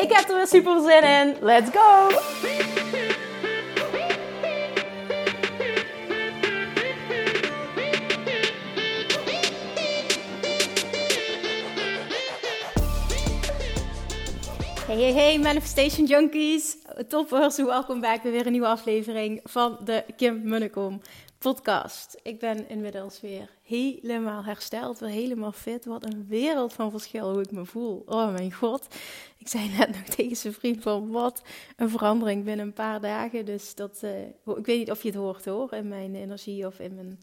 Ik heb er weer super zin in. Let's go! Hey, hey, hey, Manifestation Junkies. Toppers, welkom bij weer een nieuwe aflevering van de Kim Munnekom podcast. Ik ben inmiddels weer helemaal hersteld, weer helemaal fit. Wat een wereld van verschil hoe ik me voel. Oh mijn god. Ik zei net nog tegen zijn vriend van wat een verandering binnen een paar dagen. Dus dat, uh, ik weet niet of je het hoort hoor, in mijn energie of in mijn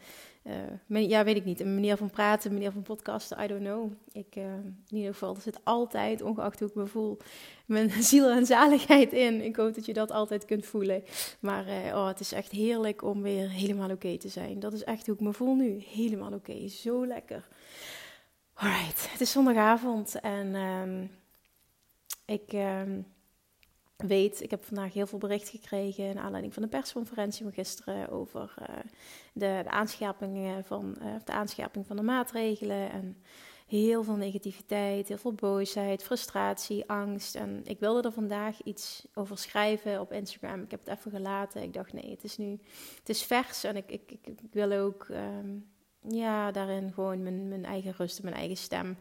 uh, ja, weet ik niet. Een manier van praten, een manier van podcasten, I don't know. Ik, uh, in ieder geval, er zit altijd, ongeacht hoe ik me voel, mijn ziel en zaligheid in. Ik hoop dat je dat altijd kunt voelen. Maar uh, oh, het is echt heerlijk om weer helemaal oké te zijn. Dat is echt hoe ik me voel nu. Helemaal oké. Zo lekker. Alright, het is zondagavond en um, ik... Um, weet, ik heb vandaag heel veel bericht gekregen naar aanleiding van de persconferentie van gisteren over uh, de, de, aanscherpingen van, uh, de aanscherping van de maatregelen en heel veel negativiteit, heel veel boosheid, frustratie, angst. En ik wilde er vandaag iets over schrijven op Instagram. Ik heb het even gelaten. Ik dacht nee, het is nu, het is vers en ik, ik, ik, wil ook um, ja, daarin gewoon mijn, mijn eigen rust en mijn eigen stem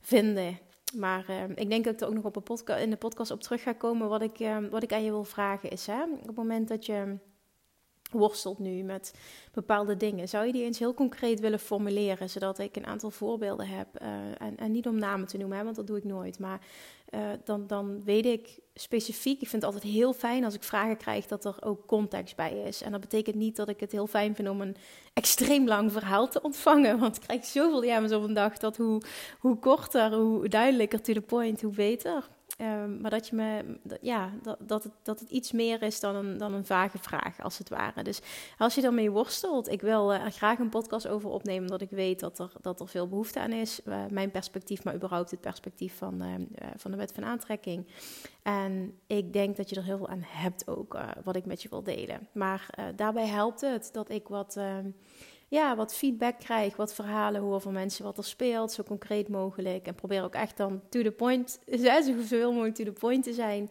vinden. Maar uh, ik denk dat ik er ook nog op een podcast, in de podcast op terug ga komen. Wat ik, uh, wat ik aan je wil vragen is: hè, op het moment dat je worstelt nu met bepaalde dingen, zou je die eens heel concreet willen formuleren, zodat ik een aantal voorbeelden heb. Uh, en, en, niet om namen te noemen, hè, want dat doe ik nooit. Maar dan, dan weet ik specifiek. Ik vind het altijd heel fijn als ik vragen krijg dat er ook context bij is. En dat betekent niet dat ik het heel fijn vind om een extreem lang verhaal te ontvangen. Want ik krijg zoveel DM's op een dag dat hoe, hoe korter, hoe duidelijker to the point, hoe beter. Um, maar dat je me, ja, dat, dat, het, dat het iets meer is dan een, dan een vage vraag, als het ware. Dus als je daarmee worstelt, ik wil er graag een podcast over opnemen, omdat ik weet dat er, dat er veel behoefte aan is. Uh, mijn perspectief, maar überhaupt het perspectief van, uh, van de wet van aantrekking. En ik denk dat je er heel veel aan hebt ook, wat ik met je wil delen. Maar daarbij helpt het dat ik wat ehm, ja, wat feedback krijg, wat verhalen hoor van mensen wat er speelt, zo concreet mogelijk. En probeer ook echt dan to the point, zoveel mogelijk to the point te zijn.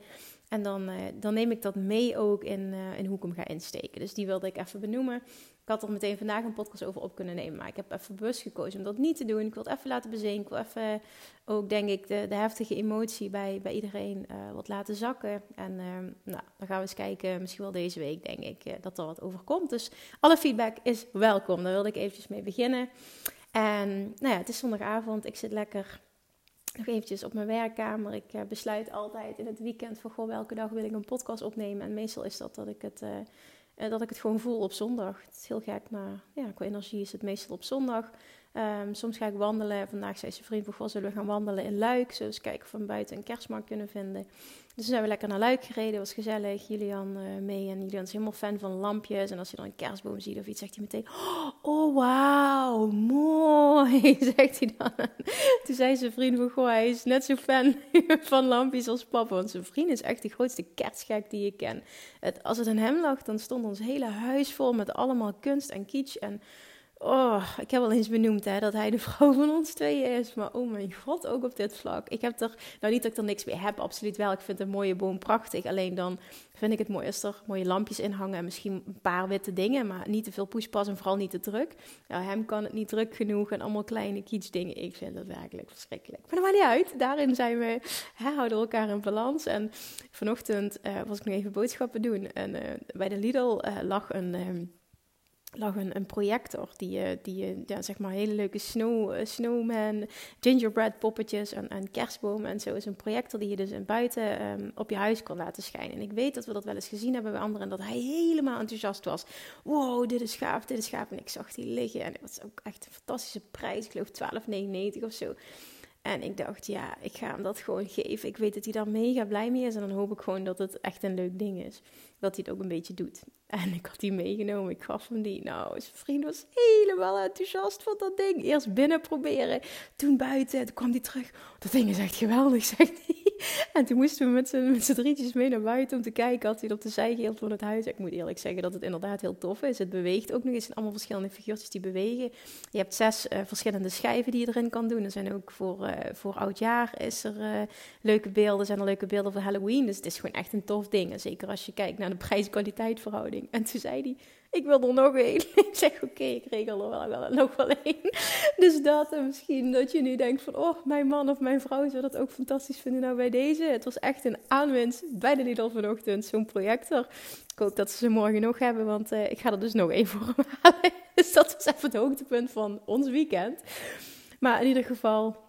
En dan, uh, dan neem ik dat mee ook in, uh, in hoe ik hem ga insteken. Dus die wilde ik even benoemen. Ik had er meteen vandaag een podcast over op kunnen nemen. Maar ik heb even bewust gekozen om dat niet te doen. Ik wil het even laten bezinken. Ik wil even ook, denk ik, de, de heftige emotie bij, bij iedereen uh, wat laten zakken. En nou, dan gaan we eens kijken, misschien wel deze week, denk ik, dat er wat overkomt. Dus alle feedback is welkom. Daar wilde ik eventjes mee beginnen. En nou ja, het is zondagavond. Ik zit lekker nog eventjes op mijn werkkamer. Ik besluit altijd in het weekend voor goh, welke dag wil ik een podcast opnemen. En meestal is dat dat ik het uh, dat ik het gewoon voel op zondag. Het is heel gek, maar ja, qua energie is het meestal op zondag. Um, soms ga ik wandelen. Vandaag zei zijn vriend van, zullen we gaan wandelen in Luik? Zullen we eens kijken of we buiten een kerstmarkt kunnen vinden? Dus zijn we lekker naar Luik gereden, was gezellig. Julian uh, mee en Julian is helemaal fan van lampjes. En als je dan een kerstboom ziet of iets, zegt hij meteen... Oh, wauw, mooi, zegt hij dan. Toen zei zijn vriend van, goh, hij is net zo fan van lampjes als papa. Want zijn vriend is echt de grootste kerstgek die ik ken. Als het aan hem lag, dan stond ons hele huis vol met allemaal kunst en kitsch en... Oh, ik heb al eens benoemd hè, dat hij de vrouw van ons tweeën is. Maar oh mijn god, ook op dit vlak. Ik heb er, nou niet dat ik er niks mee heb, absoluut wel. Ik vind een mooie boom prachtig. Alleen dan vind ik het mooi als er mooie lampjes in hangen. En misschien een paar witte dingen, maar niet te veel poespas en vooral niet te druk. Ja, hem kan het niet druk genoeg en allemaal kleine kiets dingen. Ik vind dat werkelijk verschrikkelijk. Maar dat maakt niet uit. Daarin zijn we, hè, houden elkaar in balans. En vanochtend uh, was ik nog even boodschappen doen. En uh, bij de Lidl uh, lag een... Ehm, lag een, een projector die, uh, die ja, zeg maar hele leuke snow, uh, snowman, gingerbread poppetjes en, en kerstbomen en zo is een projector die je dus in buiten um, op je huis kon laten schijnen. En ik weet dat we dat wel eens gezien hebben bij anderen en dat hij helemaal enthousiast was. Wow, dit is gaaf, dit is gaaf. En ik zag die liggen en het was ook echt een fantastische prijs, ik geloof 12,99 of zo. En ik dacht, ja, ik ga hem dat gewoon geven. Ik weet dat hij daar mega blij mee is. En dan hoop ik gewoon dat het echt een leuk ding is. Dat hij het ook een beetje doet. En ik had die meegenomen. Ik gaf hem die. Nou, zijn vriend was helemaal enthousiast van dat ding. Eerst binnen proberen. Toen buiten. Toen kwam hij terug. Dat ding is echt geweldig, zegt hij. En toen moesten we met z'n drietjes mee naar buiten om te kijken. Had hij het op de zijgeeld van het huis. Ik moet eerlijk zeggen dat het inderdaad heel tof is. Het beweegt ook nog eens. allemaal verschillende figuurtjes die bewegen. Je hebt zes uh, verschillende schijven die je erin kan doen. Er zijn ook voor, uh, voor oudjaar is er uh, leuke beelden. Zijn er leuke beelden voor Halloween. Dus het is gewoon echt een tof ding. En zeker als je kijkt naar de prijs-kwaliteit verhouding. En toen zei hij, ik wil er nog één. ik zeg, oké, ik regel er wel, nog wel één. Dus dat en misschien dat je nu denkt van, oh, mijn man of mijn vrouw zou dat ook fantastisch vinden nou bij deze. Het was echt een aanwinst bij de Lidl vanochtend, zo'n projector. Ik hoop dat ze ze morgen nog hebben, want uh, ik ga er dus nog één voor halen. dus dat was even het hoogtepunt van ons weekend. Maar in ieder geval,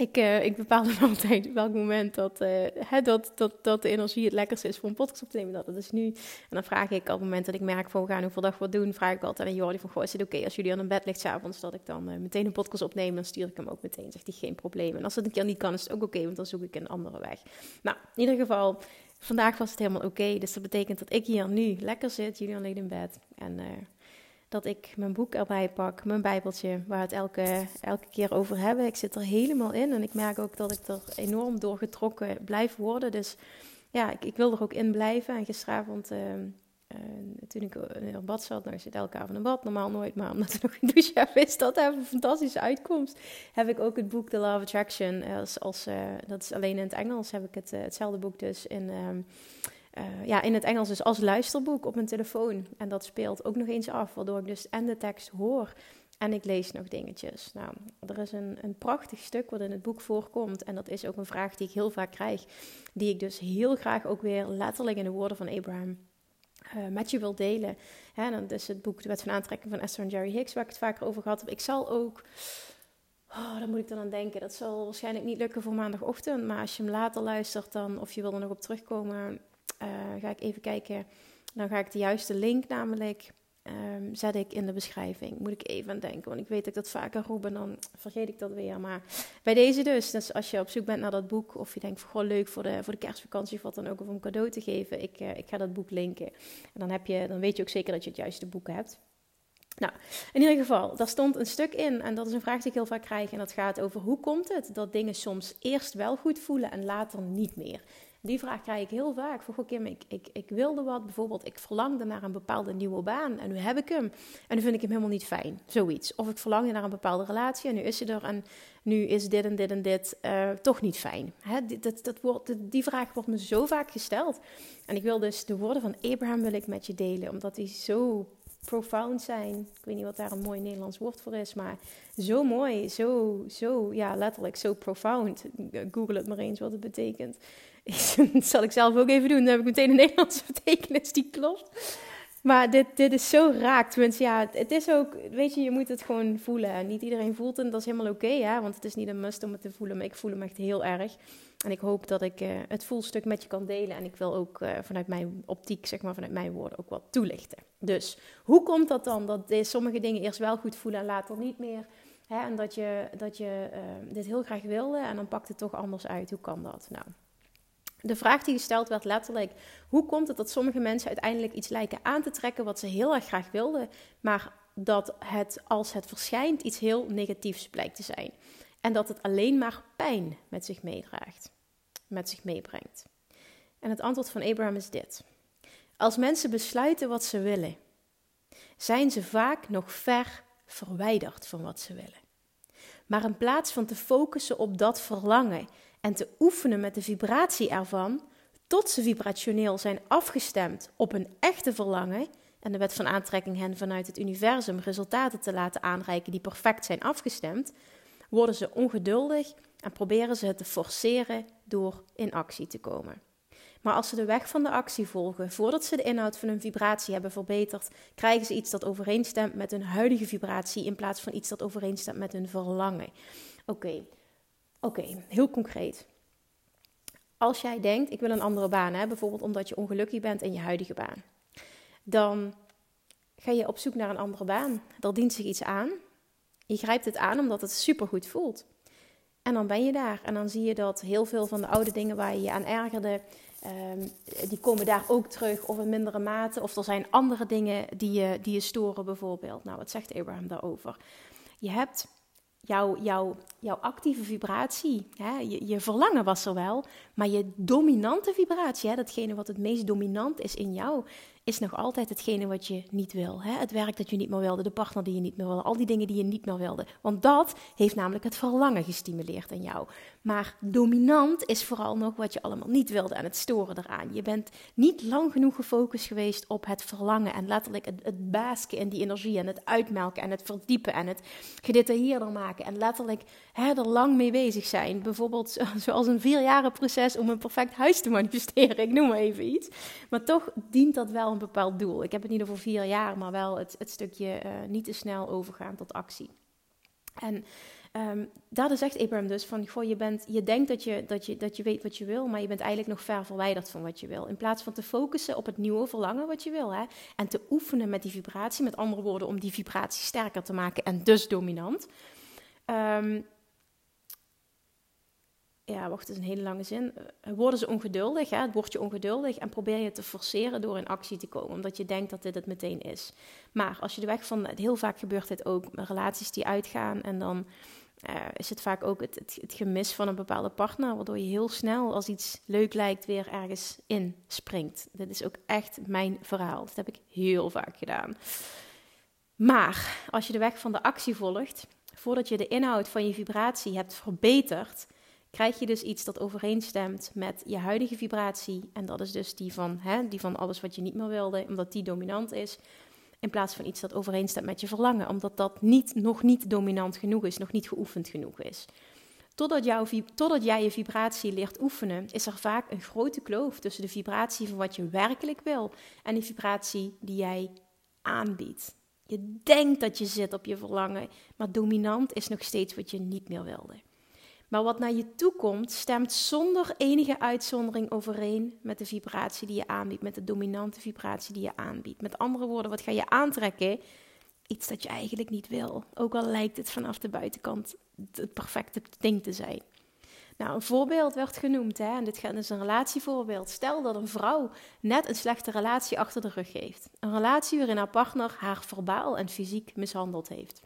ik, uh, ik bepaal dan altijd welk moment dat, uh, hè, dat, dat, dat de energie het lekkerste is voor een podcast op te nemen. Dat is nu. En dan vraag ik op het moment dat ik merk van we gaan hoeveel dag wat doen, vraag ik altijd aan Jordi van goh, is het oké als jullie aan een bed ligt s'avonds dat ik dan uh, meteen een podcast opneem, dan stuur ik hem ook meteen. Zegt hij geen probleem. En als het een keer niet kan, is het ook oké, want dan zoek ik een andere weg. Nou, in ieder geval, vandaag was het helemaal oké. dus dat betekent dat ik hier nu lekker zit, Julian ligt in bed. En dat ik mijn boek erbij pak, mijn bijbeltje, waar we het elke, elke keer over hebben. Ik zit er helemaal in en ik merk ook dat ik er enorm door getrokken blijf worden. Dus ja, ik, ik wil er ook in blijven. En gisteravond, uh, uh, toen ik in een bad zat, nou ik zit elke avond in bad, normaal nooit, maar omdat er nog een douche heb, is dat een fantastische uitkomst. Heb ik ook het boek The of Attraction, als, als, dat is alleen in het Engels, heb ik het, hetzelfde boek dus in... Um, uh, ja, in het Engels dus als luisterboek op mijn telefoon. En dat speelt ook nog eens af, waardoor ik dus en de tekst hoor en ik lees nog dingetjes. Nou, er is een, een prachtig stuk wat in het boek voorkomt. En dat is ook een vraag die ik heel vaak krijg. Die ik dus heel graag ook weer letterlijk in de woorden van Abraham uh, met je wil delen. Hè, dat is het boek De Wet van Aantrekking van Esther en Jerry Hicks, waar ik het vaker over gehad heb. Ik zal ook... Oh, moet ik dan aan denken. Dat zal waarschijnlijk niet lukken voor maandagochtend. Maar als je hem later luistert, dan, of je wil er nog op terugkomen, uh, ga ik even kijken. Dan ga ik de juiste link namelijk um, zet ik in de beschrijving. Moet ik even aan denken, want ik weet dat ik dat vaker roep en dan vergeet ik dat weer. Maar bij deze dus, dus als je op zoek bent naar dat boek of je denkt, gewoon leuk voor de, voor de kerstvakantie of wat dan ook, of om cadeau te geven, ik, uh, ik ga dat boek linken. En dan, heb je, dan weet je ook zeker dat je het juiste boek hebt. Nou, in ieder geval, daar stond een stuk in en dat is een vraag die ik heel vaak krijg en dat gaat over hoe komt het dat dingen soms eerst wel goed voelen en later niet meer. Die vraag krijg ik heel vaak. Van, Kim, ik, ik, ik wilde wat. Bijvoorbeeld, ik verlangde naar een bepaalde nieuwe baan. En nu heb ik hem. En nu vind ik hem helemaal niet fijn. Zoiets. Of ik verlangde naar een bepaalde relatie. En nu is ze er. En nu is dit en dit en dit uh, toch niet fijn. Hè? Dat, dat wordt, die vraag wordt me zo vaak gesteld. En ik wil dus de woorden van Abraham wil ik met je delen. Omdat die zo profound zijn. Ik weet niet wat daar een mooi Nederlands woord voor is, maar zo mooi, zo, zo, ja, letterlijk zo profound. Google het maar eens wat het betekent. Dat zal ik zelf ook even doen. Dan heb ik meteen een Nederlandse betekenis die klopt. Maar dit, dit is zo raakt. Tenminste, ja, het is ook, weet je, je moet het gewoon voelen. En niet iedereen voelt het, dat is helemaal oké, want het is niet een must om het te voelen. Maar ik voel hem echt heel erg. En ik hoop dat ik uh, het voelstuk met je kan delen. En ik wil ook uh, vanuit mijn optiek, zeg maar, vanuit mijn woorden ook wat toelichten. Dus, hoe komt dat dan? Dat sommige dingen eerst wel goed voelen en later niet meer. Hè? En dat je, dat je uh, dit heel graag wilde en dan pakt het toch anders uit. Hoe kan dat? Nou, de vraag die gesteld werd letterlijk: hoe komt het dat sommige mensen uiteindelijk iets lijken aan te trekken wat ze heel erg graag wilden, maar dat het als het verschijnt iets heel negatiefs blijkt te zijn? En dat het alleen maar pijn met zich meedraagt, met zich meebrengt. En het antwoord van Abraham is dit: Als mensen besluiten wat ze willen, zijn ze vaak nog ver verwijderd van wat ze willen. Maar in plaats van te focussen op dat verlangen en te oefenen met de vibratie ervan, tot ze vibrationeel zijn afgestemd op een echte verlangen en de wet van aantrekking hen vanuit het universum resultaten te laten aanreiken die perfect zijn afgestemd, worden ze ongeduldig en proberen ze het te forceren door in actie te komen. Maar als ze de weg van de actie volgen, voordat ze de inhoud van hun vibratie hebben verbeterd, krijgen ze iets dat overeenstemt met hun huidige vibratie in plaats van iets dat overeenstemt met hun verlangen. Oké, Oké, heel concreet. Als jij denkt, ik wil een andere baan, hè, bijvoorbeeld omdat je ongelukkig bent in je huidige baan, dan ga je op zoek naar een andere baan. Er dient zich iets aan. Je grijpt het aan omdat het supergoed voelt. En dan ben je daar. En dan zie je dat heel veel van de oude dingen waar je je aan ergerde, ehm, die komen daar ook terug of in mindere mate. Of er zijn andere dingen die je, die je storen bijvoorbeeld. Nou, wat zegt Abraham daarover? Je hebt jouw, jouw, jouw actieve vibratie, hè, je, je, verlangen was er wel, maar je dominante vibratie, hè, datgene wat het meest dominant is in jou, is nog altijd hetgene wat je niet wil. Hè? Het werk dat je niet meer wilde, de partner die je niet meer wilde, al die dingen die je niet meer wilde. Want dat heeft namelijk het verlangen gestimuleerd in jou. Maar dominant is vooral nog wat je allemaal niet wilde en het storen eraan. Je bent niet lang genoeg gefocust geweest op het verlangen en letterlijk het, basken in die energie en het uitmelken en het verdiepen en het gedetailleerder maken en letterlijk hè, er lang mee bezig zijn. Bijvoorbeeld zoals een vierjaren proces om een perfect huis te manifesteren, ik noem maar even iets. Maar toch dient dat wel een bepaald doel. Ik heb het niet over vier jaar, maar wel het, het stukje uh, niet te snel overgaan tot actie. En um, daardoor zegt Abraham dus van, goh, je, bent, je denkt dat je, dat, je, dat je weet wat je wil, maar je bent eigenlijk nog ver verwijderd van wat je wil. In plaats van te focussen op het nieuwe verlangen wat je wil. Hè, en te oefenen met die vibratie, met andere woorden, om die vibratie sterker te maken en dus dominant. Um, ja, wacht, is een hele lange zin. Eh, worden ze ongeduldig, hè? word je ongeduldig en probeer je te forceren door in actie te komen, omdat je denkt dat dit het meteen is. Maar als je de weg van, heel vaak gebeurt dit ook, relaties die uitgaan en dan uh, is het vaak ook het, het, het, gemis van een bepaalde partner, waardoor je heel snel als iets leuk lijkt weer ergens in springt. Dit is ook echt mijn verhaal. Dat heb ik heel vaak gedaan. Maar als je de weg van de actie volgt, voordat je de inhoud van je vibratie hebt verbeterd, krijg je dus iets dat overeenstemt met je huidige vibratie. En dat is dus die van, hè, die van alles wat je niet meer wilde, omdat die dominant is. In plaats van iets dat overeenstemt met je verlangen, omdat dat niet, nog niet dominant genoeg is, nog niet geoefend genoeg is. Totdat, jouw, totdat jij je vibratie leert oefenen, is er vaak een grote kloof tussen de vibratie van wat je werkelijk wil en de vibratie die jij aanbiedt. Je denkt dat je zit op je verlangen, maar dominant is nog steeds wat je niet meer wilde. Maar wat naar je toe komt, stemt zonder enige uitzondering overeen met de vibratie die je aanbiedt, met de dominante vibratie die je aanbiedt. Met andere woorden, wat ga je aantrekken? Iets dat je eigenlijk niet wil. Ook al lijkt het vanaf de buitenkant het perfecte ding te zijn. Nou, een voorbeeld werd genoemd, hè, en dit is een relatievoorbeeld. Stel dat een vrouw net een slechte relatie achter de rug heeft. Een relatie waarin haar partner haar verbaal en fysiek mishandeld heeft.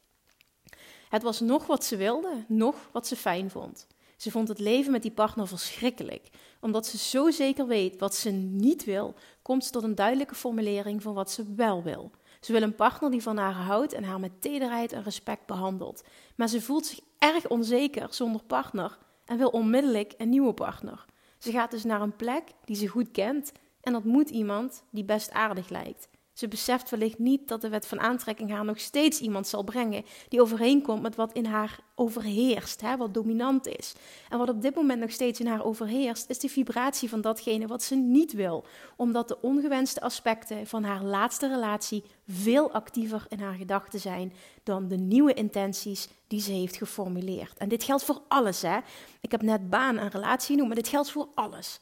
Het was nog wat ze wilde, nog wat ze fijn vond. Ze vond het leven met die partner verschrikkelijk. Omdat ze zo zeker weet wat ze niet wil, komt ze tot een duidelijke formulering van wat ze wel wil. Ze wil een partner die van haar houdt en haar met tederheid en respect behandelt. Maar ze voelt zich erg onzeker zonder partner en wil onmiddellijk een nieuwe partner. Ze gaat dus naar een plek die ze goed kent en ontmoet iemand die best aardig lijkt. Ze beseft wellicht niet dat de wet van aantrekking haar nog steeds iemand zal brengen die overeenkomt met wat in haar overheerst, hè, wat dominant is. En wat op dit moment nog steeds in haar overheerst, is de vibratie van datgene wat ze niet wil, omdat de ongewenste aspecten van haar laatste relatie veel actiever in haar gedachten zijn dan de nieuwe intenties die ze heeft geformuleerd. En dit geldt voor alles, hè? Ik heb net baan en relatie genoemd, maar dit geldt voor alles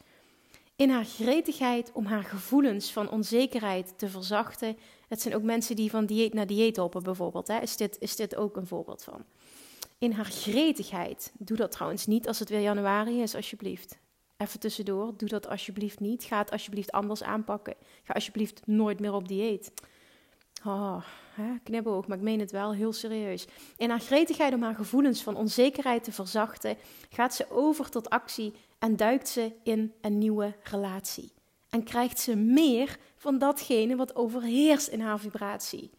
in haar gretigheid om haar gevoelens van onzekerheid te verzachten. Het zijn ook mensen die van dieet naar dieet hoppen bijvoorbeeld. Hè? Is, dit, is dit ook een voorbeeld van? In haar gretigheid. Doe dat trouwens niet als het weer januari is, alsjeblieft. Even tussendoor, doe dat alsjeblieft niet. Ga het alsjeblieft anders aanpakken. Ga alsjeblieft nooit meer op dieet. Oh, hè, knipoog, maar ik meen het wel heel serieus. In haar gretigheid om haar gevoelens van onzekerheid te verzachten, gaat ze over tot actie en duikt ze in een nieuwe relatie. En krijgt ze meer van datgene wat overheerst in haar vibratie.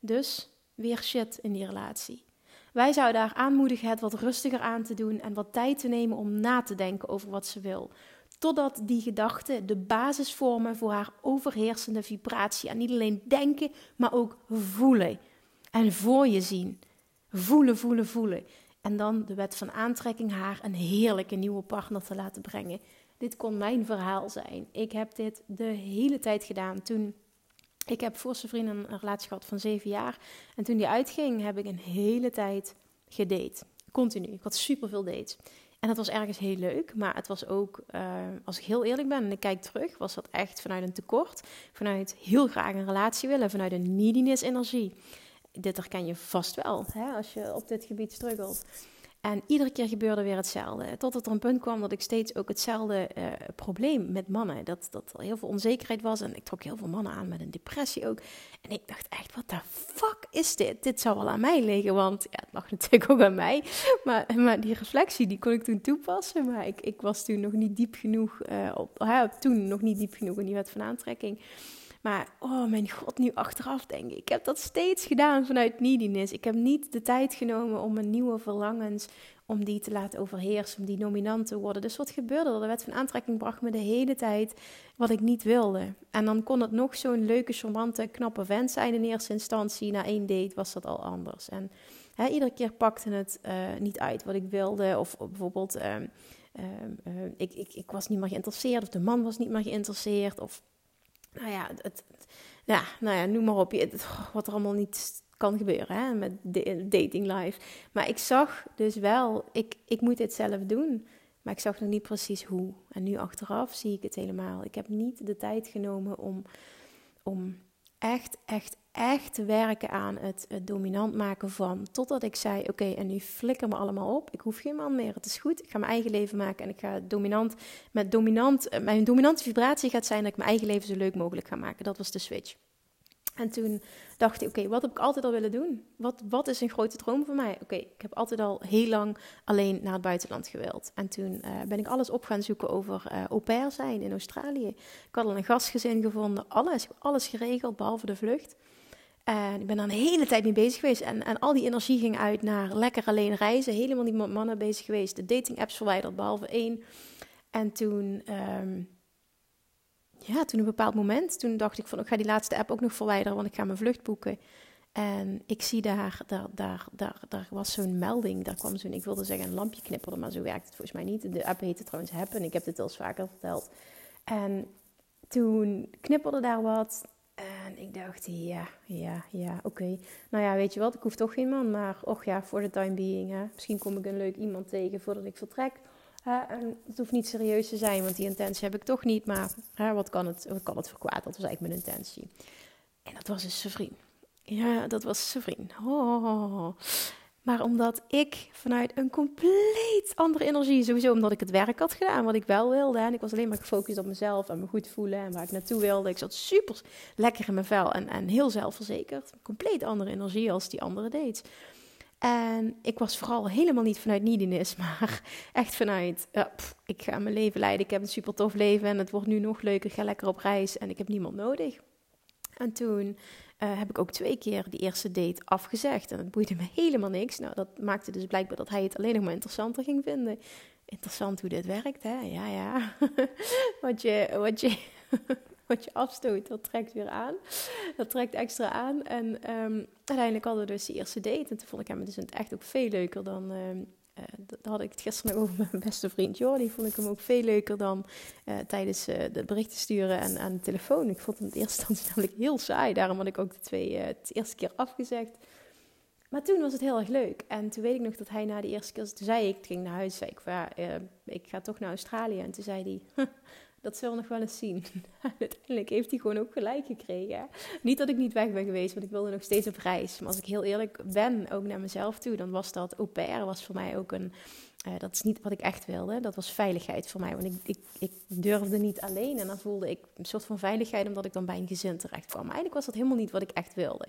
Dus weer shit in die relatie. Wij zouden haar aanmoedigen het wat rustiger aan te doen en wat tijd te nemen om na te denken over wat ze wil. Totdat die gedachten de basis vormen voor haar overheersende vibratie. En niet alleen denken, maar ook voelen. En voor je zien. Voelen, voelen, voelen. En dan de wet van aantrekking haar een heerlijke nieuwe partner te laten brengen. Dit kon mijn verhaal zijn. Ik heb dit de hele tijd gedaan. Toen ik heb voor zijn vrienden een relatie gehad van zeven jaar. En toen die uitging, heb ik een hele tijd gedate. Continu. Ik had superveel dates. En dat was ergens heel leuk, maar het was ook, uh, als ik heel eerlijk ben en ik kijk terug, was dat echt vanuit een tekort, vanuit heel graag een relatie willen, vanuit een neediness energie dit herken je vast wel, hè, als je op dit gebied struggelt. En iedere keer gebeurde weer hetzelfde. Tot er een punt kwam dat ik steeds ook hetzelfde uh, probleem met mannen. Dat, dat er heel veel onzekerheid was. En ik trok heel veel mannen aan met een depressie ook. En ik dacht echt, wat de fuck is dit? Dit zou wel aan mij liggen. Want ja, het lag natuurlijk ook aan mij. Maar, maar die reflectie, die kon ik toen toepassen. Maar ik, ik was toen nog niet diep genoeg. Uh, op, toen nog niet diep genoeg in die wet van aantrekking. Maar oh mijn god, nu achteraf denk ik. Ik heb dat steeds gedaan vanuit neediness. Ik heb niet de tijd genomen om mijn nieuwe verlangens, om die te laten overheersen, om die dominant te worden. Dus wat gebeurde De wet van aantrekking bracht me de hele tijd wat ik niet wilde. En dan kon het nog zo'n leuke, charmante, knappe vent zijn in eerste instantie. Na één date was dat al anders. En hè, iedere keer pakte het uh, niet uit wat ik wilde. Of, bijvoorbeeld... Uh, uh, ik, ik, ik was niet meer geïnteresseerd, of de man was niet meer geïnteresseerd, of nou ja, het, ja, nou ja, noem maar op. Je, wat er allemaal niet kan gebeuren hè, met dating life. Maar ik zag dus wel, ik, ik moet dit zelf doen. Maar ik zag nog niet precies hoe. En nu achteraf zie ik het helemaal. Ik heb niet de tijd genomen om, om echt, echt, echt werken aan het, dominant maken van. Totdat ik zei: Oké, en nu flikker me allemaal op. Ik hoef geen man meer. Het is goed. Ik ga mijn eigen leven maken. En ik ga dominant. Met dominant. Eh, mijn dominante vibratie gaat zijn dat ik mijn eigen leven zo leuk mogelijk ga maken. Dat was de switch. En toen dacht ik, oké, wat heb ik altijd al willen doen? Wat, wat is een grote droom voor mij? Oké, ik heb altijd al heel lang alleen naar het buitenland gewild. En toen uh, ben ik alles op gaan zoeken over uh, au pair zijn in Australië. Ik had al een gastgezin gevonden, alles, alles geregeld, behalve de vlucht. En ik ben daar een hele tijd mee bezig geweest. En, en al die energie ging uit naar lekker alleen reizen. Helemaal niet met mannen bezig geweest. De dating apps verwijderd, behalve één. En toen... Um, ja, toen een bepaald moment, toen dacht ik van, ik ga die laatste app ook nog verwijderen, want ik ga mijn vlucht boeken. En ik zie daar, daar, daar, daar, daar was zo'n melding, daar kwam zo'n, ik wilde zeggen een lampje knipperen, maar zo werkt het volgens mij niet. De app heette trouwens Happen, ik heb dit al eens vaker verteld. En toen knipperde daar wat ik dacht, ja, ja, ja, oké. Nou ja, weet je wat, ik hoef toch geen man, maar och ja, voor de time being, hè. misschien kom ik een leuk iemand tegen voordat ik vertrek en het hoeft niet serieus te zijn, want die intentie heb ik toch niet. Maar wat, kan het, wat kan het voor kwaad? Dat was eigenlijk mijn intentie. En dat was dus zijn. Ja, dat was zijn. Oh. Maar omdat ik vanuit een compleet andere energie, sowieso omdat ik het werk had gedaan wat ik wel wilde. En ik was alleen maar gefocust op mezelf en me goed voelen en waar ik naartoe wilde. Ik zat super lekker in mijn vel en, en heel zelfverzekerd. Compleet andere energie als die andere dates. En ik was vooral helemaal niet vanuit neediness, maar echt vanuit, ik ga mijn leven leiden, ik heb een super tof leven en het wordt nu nog leuker, ik ga lekker op reis en ik heb niemand nodig. En toen uh, heb ik ook twee keer die eerste date afgezegd en het boeide me helemaal niks. Nou, dat maakte dus blijkbaar dat hij het alleen nog maar interessanter ging vinden. Interessant hoe dit werkt, hè? Ja, ja. wat je, wat je, wat je afstoot, dat trekt weer aan. Dat trekt extra aan. En um, uiteindelijk hadden we dus die eerste date. En toen vond ik hem dus echt ook veel leuker dan... Um, uh, dat had ik het gisteren nog over mijn beste vriend Jordi. Vond ik hem ook veel leuker dan uh, tijdens uh, de berichten sturen en aan de telefoon. Ik vond hem in eerste instantie namelijk heel saai. Daarom had ik ook de twee de eerste keer afgezegd. Maar toen was het heel erg leuk. En toen weet ik nog dat hij na de eerste keer, toen zei ik, ik ging naar huis, zei ik, ja, ik ga toch naar Australië. En toen zei hij, dat zullen we nog wel eens zien. Uiteindelijk heeft hij gewoon ook gelijk gekregen. Niet dat ik niet weg ben geweest, want ik wilde nog steeds op reis. Maar als ik heel eerlijk ben, ook naar mezelf toe, dan was dat au pair was voor mij ook een... Uh, dat is niet wat ik echt wilde. Dat was veiligheid voor mij. Want ik, ik, durfde niet alleen. En dan voelde ik een soort van veiligheid omdat ik dan bij een gezin terecht kwam. Maar eigenlijk was dat helemaal niet wat ik echt wilde.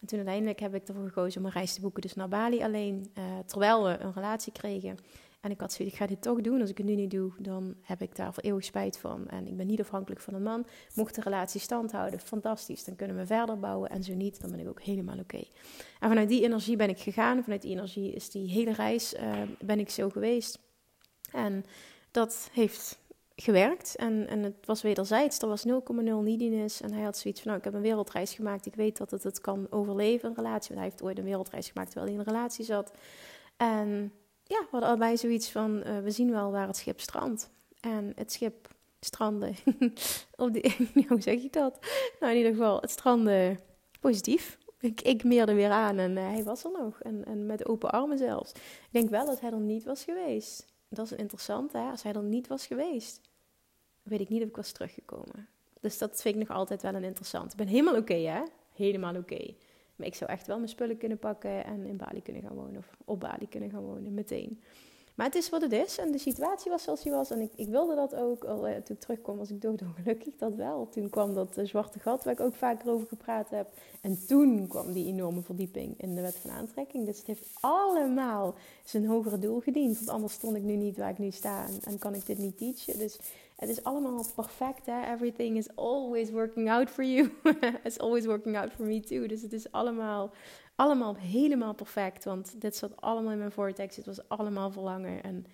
En toen uiteindelijk heb ik ervoor gekozen om een reis te boeken dus naar Bali alleen. Uh, terwijl we een relatie kregen. En ik had zoiets, ik ga dit toch doen. Als ik het nu niet doe, dan heb ik daar voor eeuwig spijt van. En ik ben niet afhankelijk van een man. Mocht de relatie stand houden, fantastisch. Dan kunnen we verder bouwen. En zo niet, dan ben ik ook helemaal oké. En vanuit die energie ben ik gegaan. Vanuit die energie is die hele reis, uh, ben ik zo geweest. En dat heeft gewerkt. En, en het was wederzijds. Er was 0,0 neediness. En hij had zoiets van, nou, ik heb een wereldreis gemaakt. Ik weet dat het het kan overleven, een relatie. Want hij heeft ooit een wereldreis gemaakt terwijl hij in een relatie zat. En ja, we hadden allebei zoiets van, uh, we zien wel waar het schip strandt. En het schip strandde, op die, hoe zeg je dat? Nou, in ieder geval, het strandde positief. Ik, ik meerde weer aan en uh, hij was er nog. En, en met open armen zelfs. Ik denk wel dat hij er niet was geweest. Dat is interessant, hè? Als hij er niet was geweest, weet ik niet of ik was teruggekomen. Dus dat vind ik nog altijd wel een interessant. Ik ben helemaal oké, hè? Helemaal oké. Maar ik zou echt wel mijn spullen kunnen pakken en in Bali kunnen gaan wonen. Of op Bali kunnen gaan wonen, meteen. Maar het is wat het is. En de situatie was zoals die was. En ik, ik wilde dat ook. Al, eh, toen ik terugkwam was ik doodongelukkig. Dat wel. Toen kwam dat uh, zwarte gat waar ik ook vaker over gepraat heb. En toen kwam die enorme verdieping in de wet van aantrekking. Dus het heeft allemaal zijn hogere doel gediend. Want anders stond ik nu niet waar ik nu sta. En, en kan ik dit niet teachen. Dus het is allemaal perfect. Hè? Everything is always working out for you. It's always working out for me too. Dus het is allemaal allemaal helemaal perfect. Want dit zat allemaal in mijn vortex. Het was allemaal verlangen. En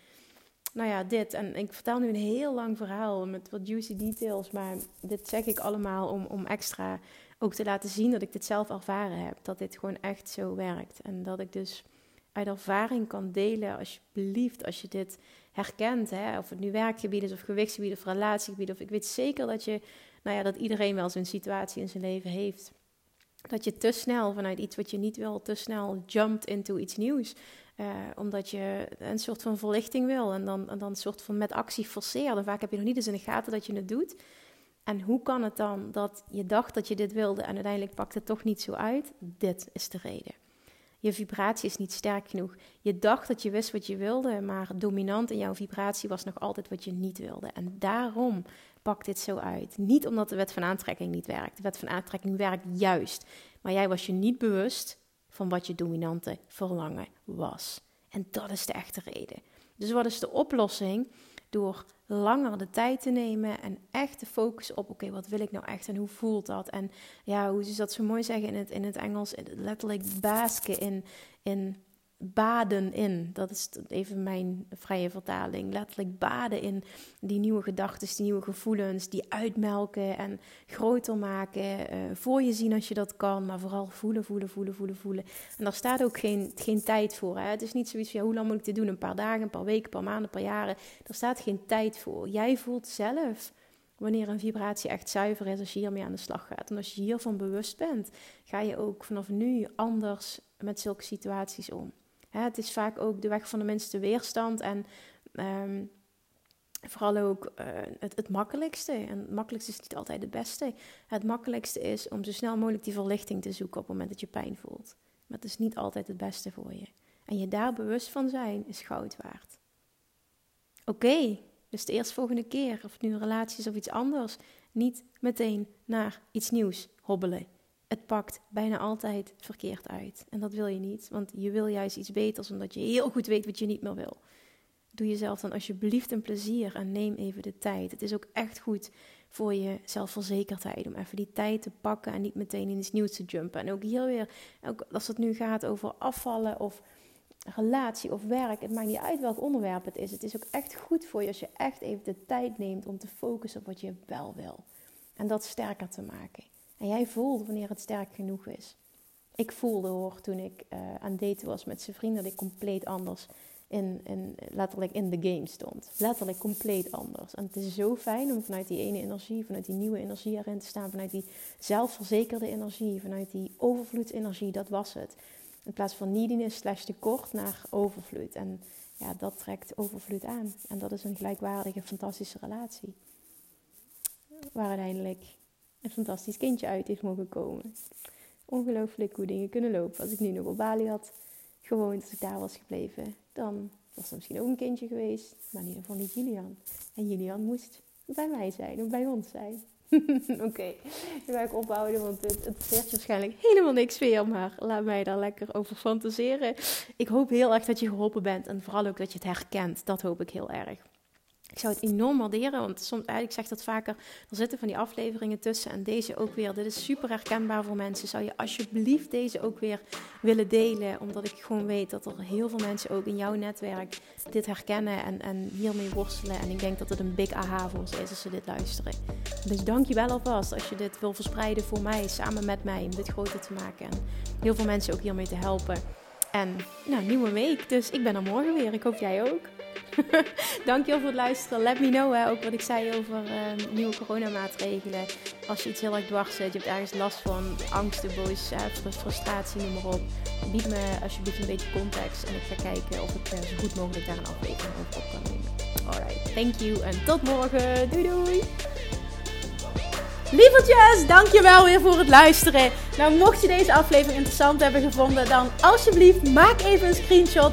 nou ja, dit. En ik vertel nu een heel lang verhaal met wat juicy details. Maar dit zeg ik allemaal om, om extra ook te laten zien dat ik dit zelf ervaren heb. Dat dit gewoon echt zo werkt. En dat ik dus uit ervaring kan delen, alsjeblieft, als je dit herkent. Hè? Of het nu werkgebied is, of gewichtsgebied, of relatiegebied. Of ik weet zeker dat je, nou ja, dat iedereen wel zo'n situatie in zijn leven heeft dat je te snel vanuit iets wat je niet wil, te snel jumpt into iets nieuws. Uh, omdat je een soort van verlichting wil en dan, en dan een soort van met actie forceert. Vaak heb je nog niet eens in de gaten dat je het doet. En hoe kan het dan dat je dacht dat je dit wilde en uiteindelijk pakt het toch niet zo uit? Dit is de reden. Je vibratie is niet sterk genoeg. Je dacht dat je wist wat je wilde, maar dominant in jouw vibratie was nog altijd wat je niet wilde. En daarom pakt dit zo uit. Niet omdat de wet van aantrekking niet werkt. De wet van aantrekking werkt juist. Maar jij was je niet bewust van wat je dominante verlangen was. En dat is de echte reden. Dus wat is de oplossing? Door langer de tijd te nemen en echt te focussen op: oké, wat wil ik nou echt en hoe voelt dat? En ja, hoe ze dat zo mooi zeggen in het, in het Engels, letterlijk basken in, in baden in. Dat is even mijn vrije vertaling. Letterlijk baden in die nieuwe gedachten, die nieuwe gevoelens, die uitmelken en groter maken. Uh, voor je zien als je dat kan, maar vooral voelen, voelen, voelen, voelen, voelen. En daar staat ook geen, geen tijd voor. Hè? Het is niet zoiets van hoe lang moet ik dit doen? Een paar dagen, een paar weken, een paar maanden, een paar jaren. Er staat geen tijd voor. Jij voelt zelf wanneer een vibratie echt zuiver is als je hiermee aan de slag gaat. En als je hiervan bewust bent, ga je ook vanaf nu anders met zulke situaties om. Het is vaak ook de weg van de minste weerstand en um, vooral ook uh, het, het, makkelijkste. En het makkelijkste is niet altijd het beste. Het makkelijkste is om zo snel mogelijk die verlichting te zoeken op het moment dat je pijn voelt. Maar het is niet altijd het beste voor je. En je daar bewust van zijn is goud waard. Oké, dus de eerstvolgende keer, of nu een relatie is of iets anders, niet meteen naar iets nieuws hobbelen het pakt bijna altijd verkeerd uit. En dat wil je niet, want je wil juist iets beters omdat je heel goed weet wat je niet meer wil. Doe jezelf dan alsjeblieft een plezier en neem even de tijd. Het is ook echt goed voor je zelfverzekerdheid om even die tijd te pakken en niet meteen in iets nieuws te jumpen. En ook hier weer, ook als het nu gaat over afvallen of relatie of werk, het maakt niet uit welk onderwerp het is. Het is ook echt goed voor je als je echt even de tijd neemt om te focussen op wat je wel wil. En dat sterker te maken. En jij voelt wanneer het sterk genoeg is. Ik voelde hoor toen ik uh, aan daten was met zijn vrienden dat ik compleet anders in, in, letterlijk in de game stond. Letterlijk compleet anders. En het is zo fijn om vanuit die ene energie, vanuit die nieuwe energie erin te staan, vanuit die zelfverzekerde energie, vanuit die overvloedsenergie, dat was het. In plaats van neediness slash tekort naar overvloed. En ja, dat trekt overvloed aan. En dat is een gelijkwaardige, fantastische relatie. Waar uiteindelijk een fantastisch kindje uit is mogen komen. Ongelooflijk hoe dingen kunnen lopen. Als ik nu nog op Bali had gewoond, als ik daar was gebleven, dan was er misschien ook een kindje geweest. Maar in ieder geval niet Julian. En Julian moest bij mij zijn of bij ons zijn. Oké, okay. nu ga ik ophouden, want het, het veert waarschijnlijk helemaal niks meer. Maar laat mij daar lekker over fantaseren. Ik hoop heel erg dat je geholpen bent en vooral ook dat je het herkent. Dat hoop ik heel erg. Zou het enorm waarderen, want soms, ik zeg dat vaker, er zitten van die afleveringen tussen en deze ook weer. Dit is super herkenbaar voor mensen. Zou je alsjeblieft deze ook weer willen delen, omdat ik gewoon weet dat er heel veel mensen ook in jouw netwerk dit herkennen en, en hiermee worstelen. En ik denk dat het een big aha voor ze is als ze dit luisteren. Dus dank je wel alvast als je dit wil verspreiden voor mij, samen met mij, om dit groter te maken. En heel veel mensen ook hiermee te helpen. En nou, nieuwe week, dus ik ben er morgen weer. Ik hoop jij ook. Dankjewel voor het luisteren. Let me know hè, ook wat ik zei over uh, nieuwe coronamaatregelen. Als je iets heel erg dwars zit, je hebt ergens last van angsten, boos, uh, frustratie, noem maar op. Bied me alsjeblieft een beetje context en ik ga kijken of ik uh, zo goed mogelijk daar een aflevering over op kan nemen. Alright, thank you en tot morgen. Doei doei! Lievertjes, dankjewel weer voor het luisteren. Nou, mocht je deze aflevering interessant hebben gevonden, dan alsjeblieft maak even een screenshot